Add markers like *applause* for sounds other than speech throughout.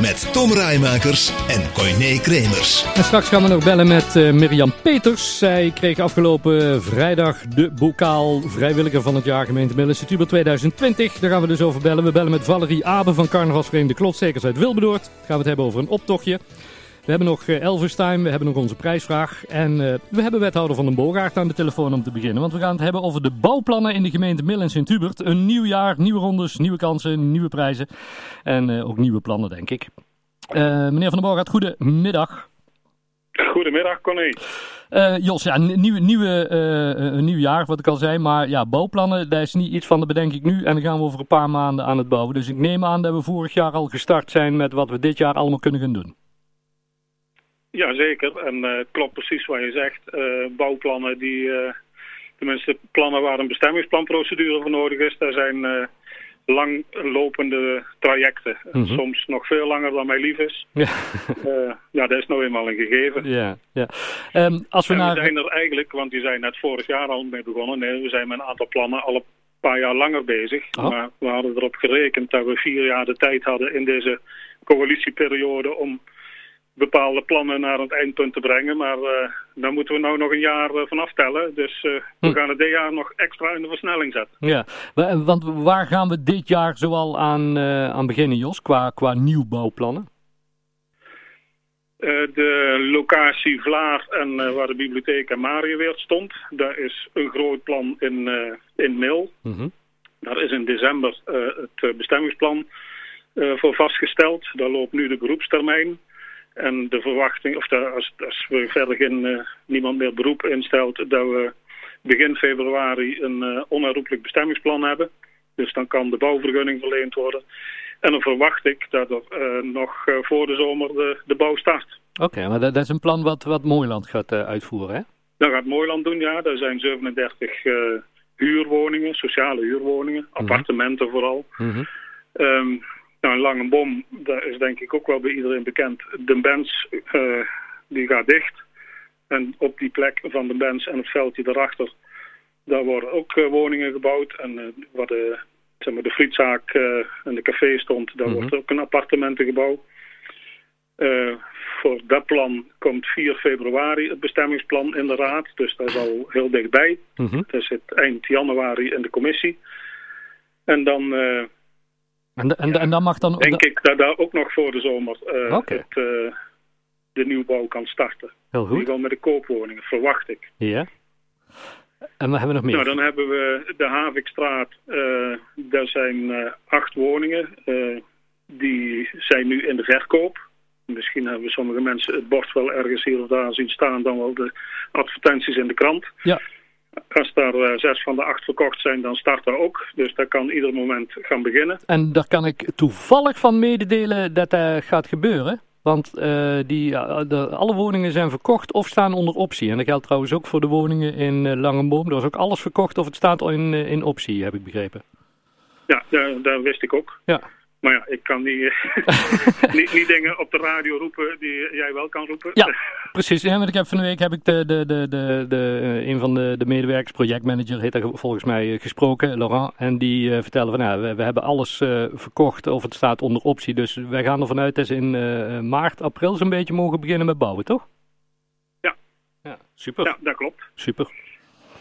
Met Tom Rijmakers en Coyne Kremers. En straks gaan we nog bellen met uh, Mirjam Peters. Zij kreeg afgelopen vrijdag de bokaal vrijwilliger van het jaar gemeente Middellandse Tuber 2020. Daar gaan we dus over bellen. We bellen met Valerie Abe van Carnavalsvereniging De Klotstekers uit Wilberdoord. Gaan we het hebben over een optochtje. We hebben nog uh, Elvis Time, we hebben nog onze prijsvraag. En uh, we hebben wethouder van den Boogaard aan de telefoon om te beginnen. Want we gaan het hebben over de bouwplannen in de gemeente Mill en Sint-Hubert. Een nieuw jaar, nieuwe rondes, nieuwe kansen, nieuwe prijzen. En uh, ook nieuwe plannen, denk ik. meneer van den Boogaard, goedemiddag. Goedemiddag, Connie. Jos, ja, nieuwe, nieuwe, een nieuw jaar, wat ik al zei. Maar ja, bouwplannen, dat is niet iets van, dat bedenk ik nu. En dan gaan we over een paar maanden aan het bouwen. Dus ik neem aan dat we vorig jaar al gestart zijn met wat we dit jaar allemaal kunnen gaan doen. Jazeker, en uh, het klopt precies wat je zegt. Uh, bouwplannen, die, uh, tenminste plannen waar een bestemmingsplanprocedure voor nodig is, daar zijn langlopende trajecten. Mm -hmm. Soms nog veel langer dan mij lief is. Ja, ja dat is nou eenmaal een gegeven. Ja, ja. Um, als we, naar... we zijn er eigenlijk, want die zijn net vorig jaar al mee begonnen. Nee, we zijn met een aantal plannen al een paar jaar langer bezig. Oh. Maar we hadden erop gerekend dat we vier jaar de tijd hadden in deze coalitieperiode om bepaalde plannen naar het eindpunt te brengen. Maar uh, daar moeten we nou nog een jaar uh, van aftellen. Dus uh, hm. we gaan het dit jaar nog extra in de versnelling zetten. Ja, want waar gaan we dit jaar zoal aan, aan beginnen, Jos, qua, qua nieuwbouwplannen? de locatie Vlaar en waar de bibliotheek en Mariëweert stond. Daar is een groot plan in, in Mil. Mm -hmm. Daar is in december het bestemmingsplan voor vastgesteld. Daar loopt nu de beroepstermijn. En de verwachting, of de, als, als we verder geen, uh, niemand meer beroep instelt, dat we begin februari een uh, onherroepelijk bestemmingsplan hebben. Dus dan kan de bouwvergunning verleend worden. En dan verwacht ik dat er uh, nog voor de zomer de, de bouw start. Oké, okay, maar dat, dat, is een plan wat, wat Mooiland gaat uitvoeren, hè? Dat gaat Mooiland doen, ja. Er zijn 37 huurwoningen, sociale huurwoningen, mm -hmm. appartementen vooral. Mm -hmm. um, nou, een lange bom, dat is denk ik ook wel bij iedereen bekend. De Benz, uh, die gaat dicht. En op die plek van de Benz en het veldje daarachter, daar worden ook uh, woningen gebouwd. En uh, waar de, zeg maar, de frietzaak en de café stond, daar mm -hmm. wordt ook een appartementengebouw. voor dat plan komt 4 februari het bestemmingsplan in de raad. Dus dat is al heel dichtbij. Mm -hmm. Dat zit eind januari in de commissie. En dan en, en, dan mag dan... Denk ik dat daar ook nog voor de zomer uh, okay. het, uh, de nieuwbouw kan starten. Heel goed. In ieder geval met de koopwoningen, verwacht ik. Ja. En wat hebben we nog meer? Nou, dan hebben we de Havikstraat. Uh, daar zijn acht woningen. die zijn nu in de verkoop. Misschien hebben sommige mensen het bord wel ergens hier of daar zien staan. Dan wel de advertenties in de krant. Ja. Als daar uh, zes van de acht verkocht zijn, dan start dat ook. Dus dat kan ieder moment gaan beginnen. En daar kan ik toevallig van mededelen dat dat gaat gebeuren. Want uh, die, de, alle woningen zijn verkocht of staan onder optie. En dat geldt trouwens ook voor de woningen in uh, Langenboom. Er is ook alles verkocht of het staat in, in optie, heb ik begrepen. Ja, dat wist ik ook. Ja. Maar ja, ik kan niet, *laughs* *laughs* niet, niet, dingen op de radio roepen die jij wel kan roepen. Ja, *laughs* precies. Ja, want ik heb van de week heb ik de, de, de, de, de, een van de, de medewerkers, projectmanager, heet er volgens mij gesproken, Laurent. En die uh, vertellen van, nou, we, we hebben alles uh, verkocht of het staat onder optie. Dus wij gaan ervan uit dat ze in uh, maart, april zo'n beetje mogen beginnen met bouwen, toch? Ja. Ja, super. Ja, dat klopt. Super.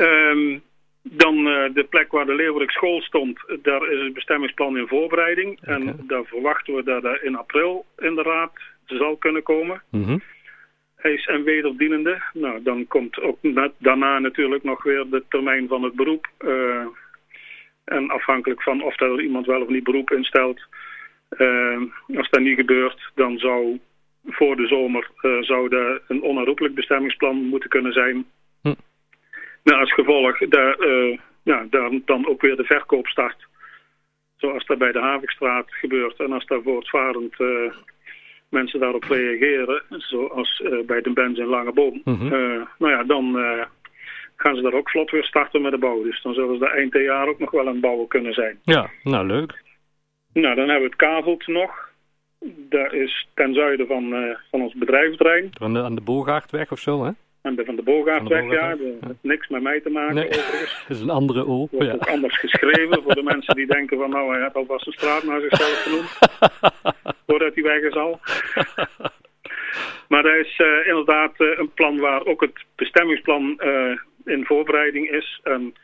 Um, dan uh, de plek waar de Leeuwerik school stond, daar is het bestemmingsplan in voorbereiding. Okay. En daar verwachten we dat dat in april in de raad zal kunnen komen. Mm -hmm. Eis en wederdienende. Nou, dan komt ook net daarna natuurlijk nog weer de termijn van het beroep. Uh, en afhankelijk van of er iemand wel of niet beroep instelt. Uh, als dat niet gebeurt, dan zou voor de zomer zou er een onherroepelijk bestemmingsplan moeten kunnen zijn. Nou, als gevolg daar, uh, ja, daar dan ook weer de verkoop start. Zoals dat bij de Havikstraat gebeurt. En als daar voortvarend uh, mensen daarop reageren, zoals uh, bij de Benz in Langeboom. Mm -hmm. nou ja, dan gaan ze daar ook vlot weer starten met de bouw. Dus dan zullen ze daar eind dit jaar ook nog wel aan het bouwen kunnen zijn. Ja, nou leuk. Nou, dan hebben we het Kavelt nog. Dat is ten zuiden van, van ons bedrijventerrein. Van de, aan de of zo, hè? De, van de Bogaardweg, ja. Dat heeft niks met mij te maken, nee. overigens. *laughs* Dat is een andere O. Wordt ja. ook anders geschreven voor de mensen die denken van... nou, hij heeft alvast een straat naar zichzelf genoemd. *laughs* Voordat hij weg is al. Maar dat is uh, inderdaad uh, een plan waar ook het bestemmingsplan uh, in voorbereiding is. En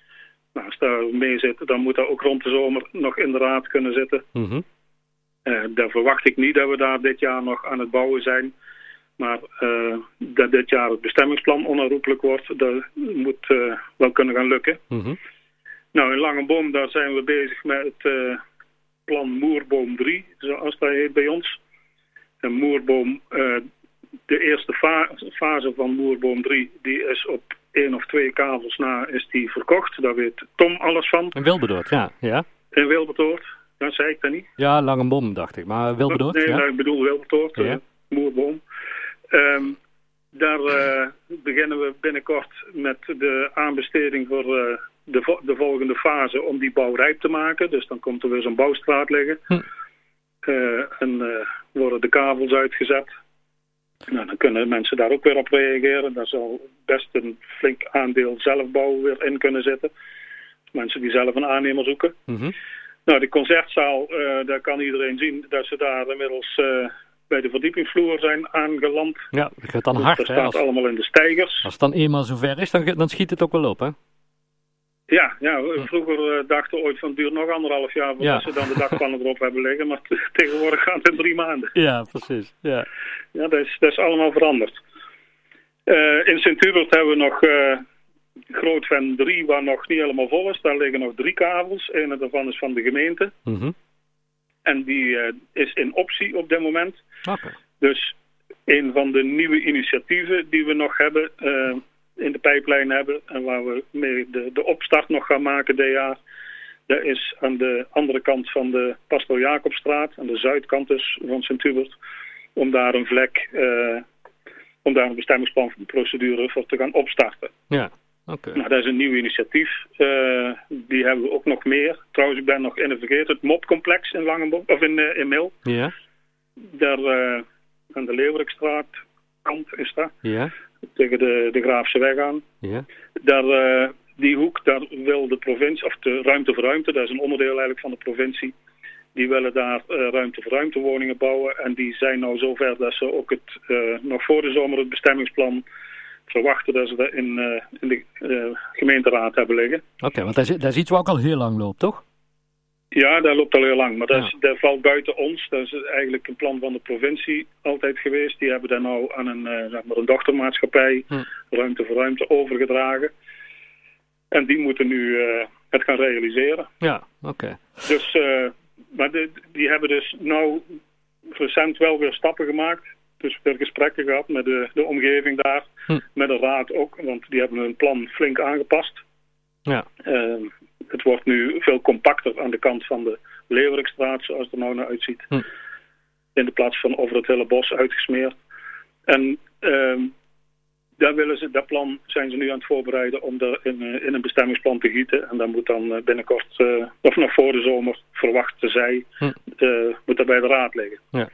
nou, als daar mee zit, dan moet dat ook rond de zomer nog in de raad kunnen zitten. Mm -hmm. daar verwacht ik niet dat we daar dit jaar nog aan het bouwen zijn. Maar dat dit jaar het bestemmingsplan onherroepelijk wordt, dat moet wel kunnen gaan lukken. Mm -hmm. Nou, in Langeboom, daar zijn we bezig met het plan Moerboom 3, zoals dat heet bij ons. En Moerboom, de eerste fa fase van Moerboom 3, die is op één of twee kavels na is die verkocht. Daar weet Tom alles van. In Wilberdoord, ja. ja. In Wilberdoord, dat zei ik dat niet. Ja, Langebom dacht ik, maar Wilberdoord, Nee, ja? ik bedoel Wilberdoord, ja. Moerboom. Um, daar uh, beginnen we binnenkort met de aanbesteding voor uh, de, vo de, volgende fase om die bouw rijp te maken. Dus dan komt er weer zo'n bouwstraat liggen. Hm. en worden de kavels uitgezet. Nou, dan kunnen mensen daar ook weer op reageren. Daar zal best een flink aandeel zelfbouw weer in kunnen zitten. Mensen die zelf een aannemer zoeken. Mm -hmm. Nou, de concertzaal, daar kan iedereen zien dat ze daar inmiddels bij de verdiepingsvloer zijn aangeland. Ja, dat gaat dan dus hard, Dat hè? staat Als, allemaal in de stijgers. als het dan eenmaal zover is, dan, dan schiet het ook wel op, hè? Ja, ja vroeger uh, dachten we ooit van het duurt nog anderhalf jaar voordat Ja. ze dan de dakpannen erop hebben liggen. Maar *laughs* tegenwoordig gaat het in drie maanden. Ja, precies. Ja. Ja, dat is, dat is allemaal veranderd. Uh, in Sint-Hubert hebben we nog uh, Grootven 3, waar nog niet helemaal vol is. Daar liggen nog drie kabels. Een daarvan is van de gemeente. Mm -hmm. En die uh, is in optie op dit moment. Okay. Dus een van de nieuwe initiatieven die we nog hebben, uh, in de pijplijn hebben... en waar we mee de, de opstart nog gaan maken dit jaar... dat is aan de andere kant van de Pastoor Jacobstraat... aan de zuidkant dus van Sint-Hubert... om daar een vlek... Uh, om daar een bestemmingsplanprocedure voor te gaan opstarten. Ja. Okay. Nou, dat is een nieuw initiatief. Uh, die hebben we ook nog meer. Trouwens, ik ben nog in vergeten. Het MOP-complex in Langenboom, of in, uh, in Mil. Ja. Daar uh, aan de Leeuwerikstraat kant is dat. Ja. Tegen de, de Graafse weg aan. Ja. Daar, die hoek, daar wil de provincie, of de ruimte voor ruimte, dat is een onderdeel eigenlijk van de provincie. Die willen daar ruimte voor ruimte woningen bouwen. En die zijn nou zover dat ze ook het, nog voor de zomer het bestemmingsplan verwachten dat ze dat in, uh, in de gemeenteraad hebben liggen. Oké, okay, want dat is, dat is iets wat ook al heel lang loopt, toch? Ja, dat loopt al heel lang. Maar dat, is, dat valt buiten ons. Dat is eigenlijk een plan van de provincie altijd geweest. Die hebben daar nou aan een, zeg maar een dochtermaatschappij, hm. ruimte voor ruimte, overgedragen. En die moeten nu het gaan realiseren. Ja, oké. Okay. Dus maar de, die hebben dus nou recent wel weer stappen gemaakt. Dus weer gesprekken gehad met de, de omgeving daar. Hm. Met de raad ook, want die hebben hun plan flink aangepast. Ja. Uh, het wordt nu veel compacter aan de kant van de Leeuwerikstraat, zoals het er nou naar uitziet. Hm. In de plaats van over het hele bos uitgesmeerd. En uh, daar willen ze, dat plan zijn ze nu aan het voorbereiden om er in, in een bestemmingsplan te gieten. En dat moet dan binnenkort, uh, of nog voor de zomer, verwachten zij, hm. moet dat bij de raad liggen. Ja.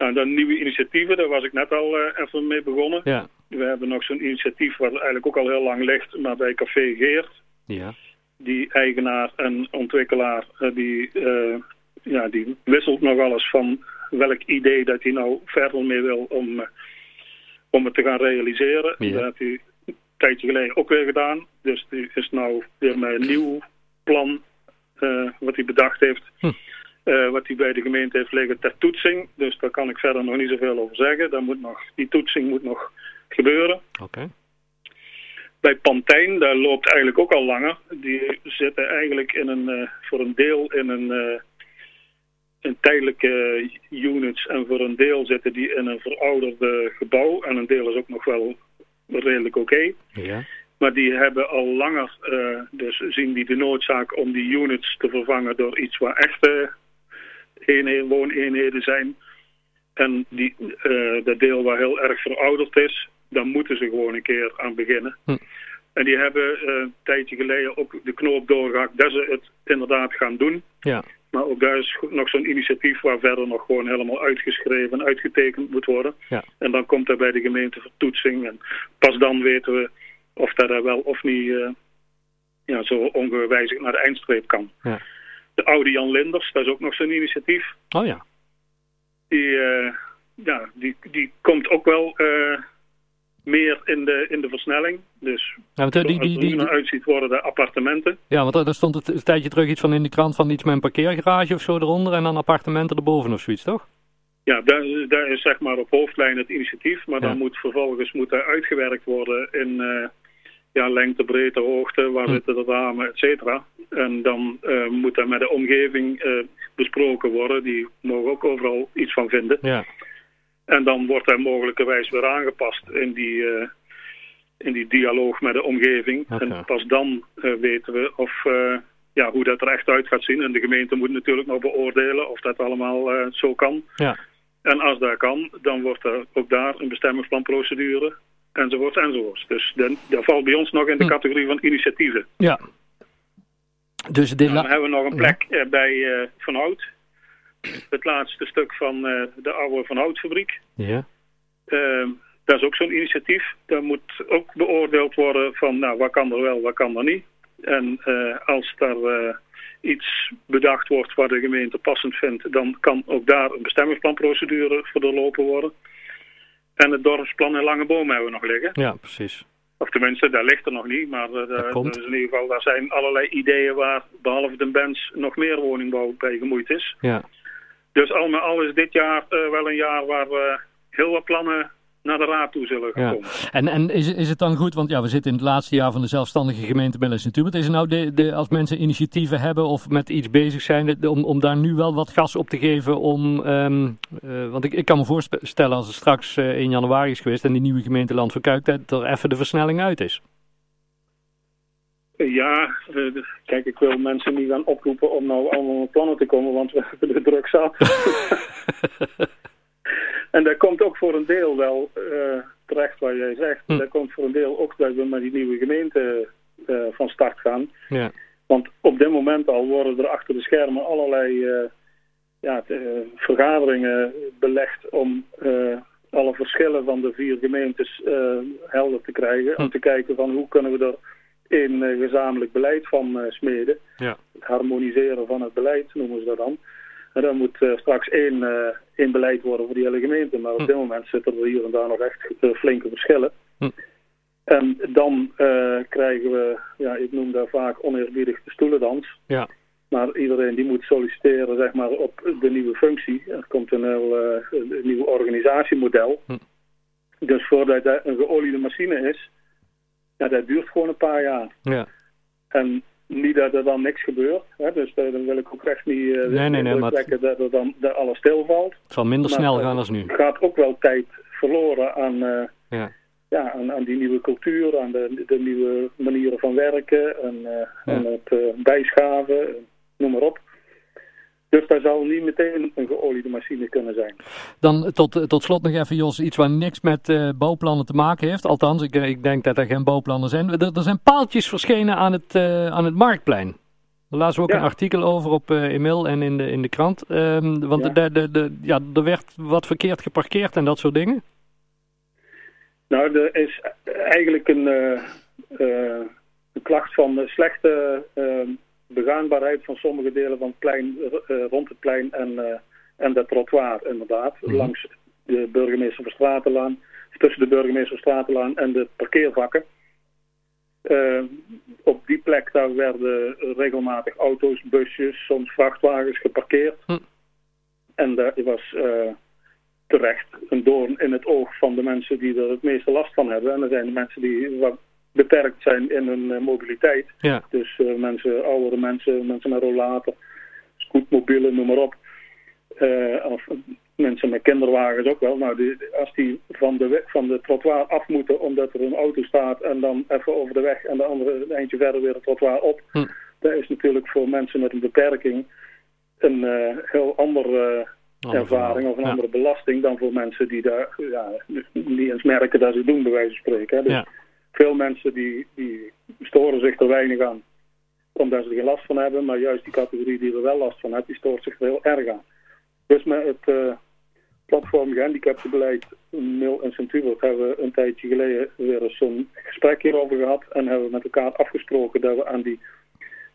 Nou, dan nieuwe initiatieven, daar was ik net al uh, even mee begonnen. Ja. We hebben nog zo'n initiatief wat eigenlijk ook al heel lang ligt, maar bij Café Geert. Ja. Die eigenaar en ontwikkelaar, die, ja, die wisselt nog wel eens van welk idee dat hij nou verder mee wil om om het te gaan realiseren. Ja. Dat heeft hij een tijdje geleden ook weer gedaan. Dus die is nou weer met een nieuw plan uh, wat hij bedacht heeft. Hm. Uh, wat hij bij de gemeente heeft liggen ter toetsing. Dus daar kan ik verder nog niet zoveel over zeggen. Daar moet nog, die toetsing moet nog gebeuren. Oké. Okay. Bij Pantijn, daar loopt eigenlijk ook al langer. Die zitten eigenlijk in een, uh, voor een deel in een in tijdelijke units en voor een deel zitten die in een verouderde gebouw en een deel is ook nog wel redelijk oké. Okay. Ja. Maar die hebben al langer, uh, dus zien die de noodzaak om die units te vervangen door iets waar echte eenheden, wooneenheden zijn. En die, uh, dat deel waar heel erg verouderd is, dan moeten ze gewoon een keer aan beginnen. Hm. En die hebben uh, een tijdje geleden ook de knoop doorgehakt dat ze het inderdaad gaan doen. Ja. Maar ook daar is nog zo'n initiatief waar verder nog gewoon helemaal uitgeschreven en uitgetekend moet worden. Ja. En dan komt er bij de gemeente vertoetsing. En pas dan weten we of dat er wel of niet uh, ja, zo ongewijzigd naar de eindstreep kan. Ja. De oude Jan Linders, dat is ook nog zo'n initiatief. Oh ja. Die, uh, ja, die, die komt ook wel uh, meer in de, in de versnelling. Dus ja, want, die, die, er nu naar uitziet worden de appartementen. Ja, want er stond het een tijdje terug iets van in de krant van iets met een parkeergarage of zo eronder en dan appartementen erboven of zoiets, toch? Ja, daar, daar is zeg maar op hoofdlijn het initiatief, maar Ja. dan moet vervolgens moet daar uitgewerkt worden in uh, ja, lengte, breedte, hoogte, waar Hm. zitten de ramen, et cetera. En dan uh, moet daar met de omgeving uh, besproken worden, die mogen ook overal iets van vinden. Ja. En dan wordt hij mogelijkerwijs weer aangepast in die, uh, in die dialoog met de omgeving. En pas dan weten we of, ja, hoe dat er echt uit gaat zien. En de gemeente moet natuurlijk nog beoordelen of dat allemaal zo kan. Ja. En als dat kan, dan wordt er ook daar een bestemmingsplanprocedure enzovoorts enzovoorts. Dus dat valt bij ons nog in de Hm. categorie van initiatieven. Ja. Dus dit Dan hebben we nog een plek ja. bij uh, Van Hout. Het laatste stuk van uh, de oude Van Houtfabriek. Ja. Uh, dat is ook zo'n initiatief. Daar moet ook beoordeeld worden van, nou, wat kan er wel, wat kan er niet. En als daar iets bedacht wordt wat de gemeente passend vindt, dan kan ook daar een bestemmingsplanprocedure voor doorlopen worden. En het dorpsplan in Langeboom hebben we nog liggen. Ja, precies. Of tenminste, daar ligt er nog niet, maar uh, dat komt. Dus in ieder geval, daar zijn allerlei ideeën waar, behalve de bands, nog meer woningbouw bij gemoeid is. Ja. Dus al met al is dit jaar uh, wel een jaar waar we heel wat plannen naar de raad toe zullen gaan ja. komen. En, en is, is het dan goed, want ja, we zitten in het laatste jaar van de zelfstandige gemeente en Tubert. Is het nou de, de, als mensen initiatieven hebben of met iets bezig zijn, de, om, om daar nu wel wat gas op te geven om, um, uh, want ik, ik kan me voorstellen als het straks uh, in januari is geweest en die nieuwe gemeente Land Verkuik, dat er even de versnelling uit is. Ja, uh, kijk, ik wil mensen niet gaan oproepen om nou allemaal met plannen te komen, want we hebben de druk zat. *laughs* en dat komt ook voor een deel wel uh, terecht wat jij zegt. Hm. Dat komt voor een deel ook dat we met die nieuwe gemeente uh, van start gaan. Ja. Want op dit moment al worden er achter de schermen allerlei ja, de, vergaderingen belegd om alle verschillen van de vier gemeentes helder te krijgen. Hm. Om te kijken van hoe kunnen we er in uh, gezamenlijk beleid van smeden. Ja. Het harmoniseren van het beleid noemen ze dat dan. En dan moet uh, straks één, één beleid worden voor die hele gemeente. Maar op hm. dit moment zitten er hier en daar nog echt flinke verschillen. Hm. En dan krijgen we, ja, ik noem dat vaak oneerbiedig de stoelendans. Ja. Maar iedereen die moet solliciteren zeg maar, op de nieuwe functie. Er komt een, heel, een nieuw organisatiemodel. Hm. Dus voordat dat een geoliede machine is, ja, dat duurt gewoon een paar jaar. Ja. En niet dat er dan niks gebeurt. Hè? Dus dan wil ik ook echt niet uh, nee, nee, nee, maar het... dat er dan dat alles stilvalt. Het zal minder maar, snel gaan als nu. Er gaat ook wel tijd verloren aan, uh, ja. Ja, aan, aan, die nieuwe cultuur, aan de, de nieuwe manieren van werken, en, ja. aan het bijschaven, noem maar op. Dus daar zal niet meteen een geoliede machine kunnen zijn. Dan tot, tot slot nog even, Jos, iets waar niks met uh, bouwplannen te maken heeft. Althans, ik, ik denk dat er geen bouwplannen zijn. Er, er zijn paaltjes verschenen aan het, uh, aan het Marktplein. Daar lazen we ook ja. een artikel over op uh, e-mail en in de, in de krant. Um, want ja. De, de, de, ja, er werd wat verkeerd geparkeerd en dat soort dingen. Nou, er is eigenlijk een, een klacht van slechte begaanbaarheid van sommige delen van het plein, uh, rond het plein en, uh, en dat trottoir inderdaad. Mhm. Langs de burgemeester van Stratenlaan, tussen de burgemeester van Stratenlaan en de parkeervakken. Uh, op die plek daar werden regelmatig auto's, busjes, soms vrachtwagens geparkeerd. Hm. En dat was terecht een doorn in het oog van de mensen die er het meeste last van hebben. En er zijn de mensen die beperkt zijn in hun uh, mobiliteit. Ja. Dus uh, mensen, oudere mensen, mensen met rollator, scootmobielen, noem maar op. Uh, of mensen met kinderwagens ook wel. Nou, die, als die van de, weg, van de trottoir af moeten omdat er een auto staat en dan even over de weg en de andere een eindje verder weer het trottoir op. Hm. Dat is natuurlijk voor mensen met een beperking een heel andere ervaring of een ja. andere belasting dan voor mensen die daar ja, niet eens merken dat ze doen, bij wijze van spreken. Hè. Dus ja. Veel mensen die, die storen zich er weinig aan omdat ze er geen last van hebben. Maar juist die categorie die er wel last van heeft, die stoort zich er heel erg aan. Dus met het uh, platform gehandicaptenbeleid Mil en sint hebben we een tijdje geleden weer eens zo'n gesprek hierover gehad. En hebben we met elkaar afgesproken dat we aan die,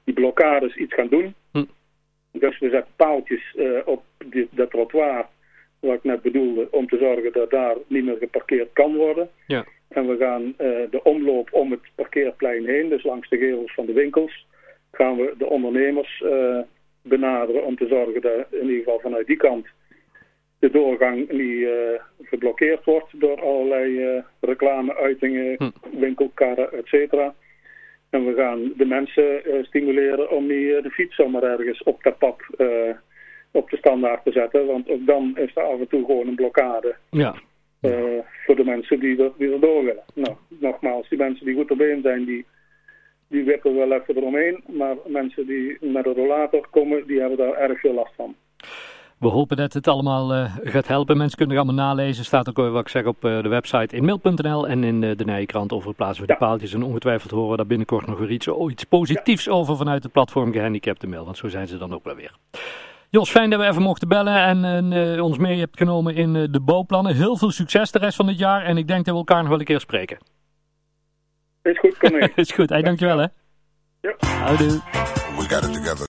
die blokkades iets gaan doen. Hm. Dus we zetten paaltjes uh, op dat trottoir, wat ik net bedoelde, om te zorgen dat daar niet meer geparkeerd kan worden. Ja. En we gaan uh, de omloop om het parkeerplein heen, dus langs de gevels van de winkels, gaan we de ondernemers uh, benaderen om te zorgen dat in ieder geval vanuit die kant de doorgang niet uh, geblokkeerd wordt door allerlei reclameuitingen, hm. winkelkarren, et cetera. En we gaan de mensen stimuleren om niet de fiets zomaar ergens op dat pad op de standaard te zetten. Want ook dan is er af en toe gewoon een blokkade. Ja. Uh, voor de mensen die er, die er door willen. Nou, nogmaals, die mensen die goed op been zijn, die, die wippen wel even eromheen. Maar mensen die met een rollator komen, die hebben daar erg veel last van. We hopen dat het allemaal uh, gaat helpen. Mensen kunnen er allemaal nalezen. Staat ook wat ik zeg op uh, de website inmail.nl en in uh, de Nijenkrant over plaatsen we ja. die paaltjes. En ongetwijfeld horen daar binnenkort nog weer iets, oh, iets positiefs ja. over vanuit het platform Gehandicapte Mail. Want zo zijn ze dan ook wel weer. Jos, fijn dat we even mochten bellen en uh, ons mee hebt genomen in uh, de bouwplannen. Heel veel succes de rest van het jaar en ik denk dat we elkaar nog wel een keer spreken. Is goed, kom mee. *laughs* Is goed, hey, dankjewel hè. Ja. Houdoe. We got it together.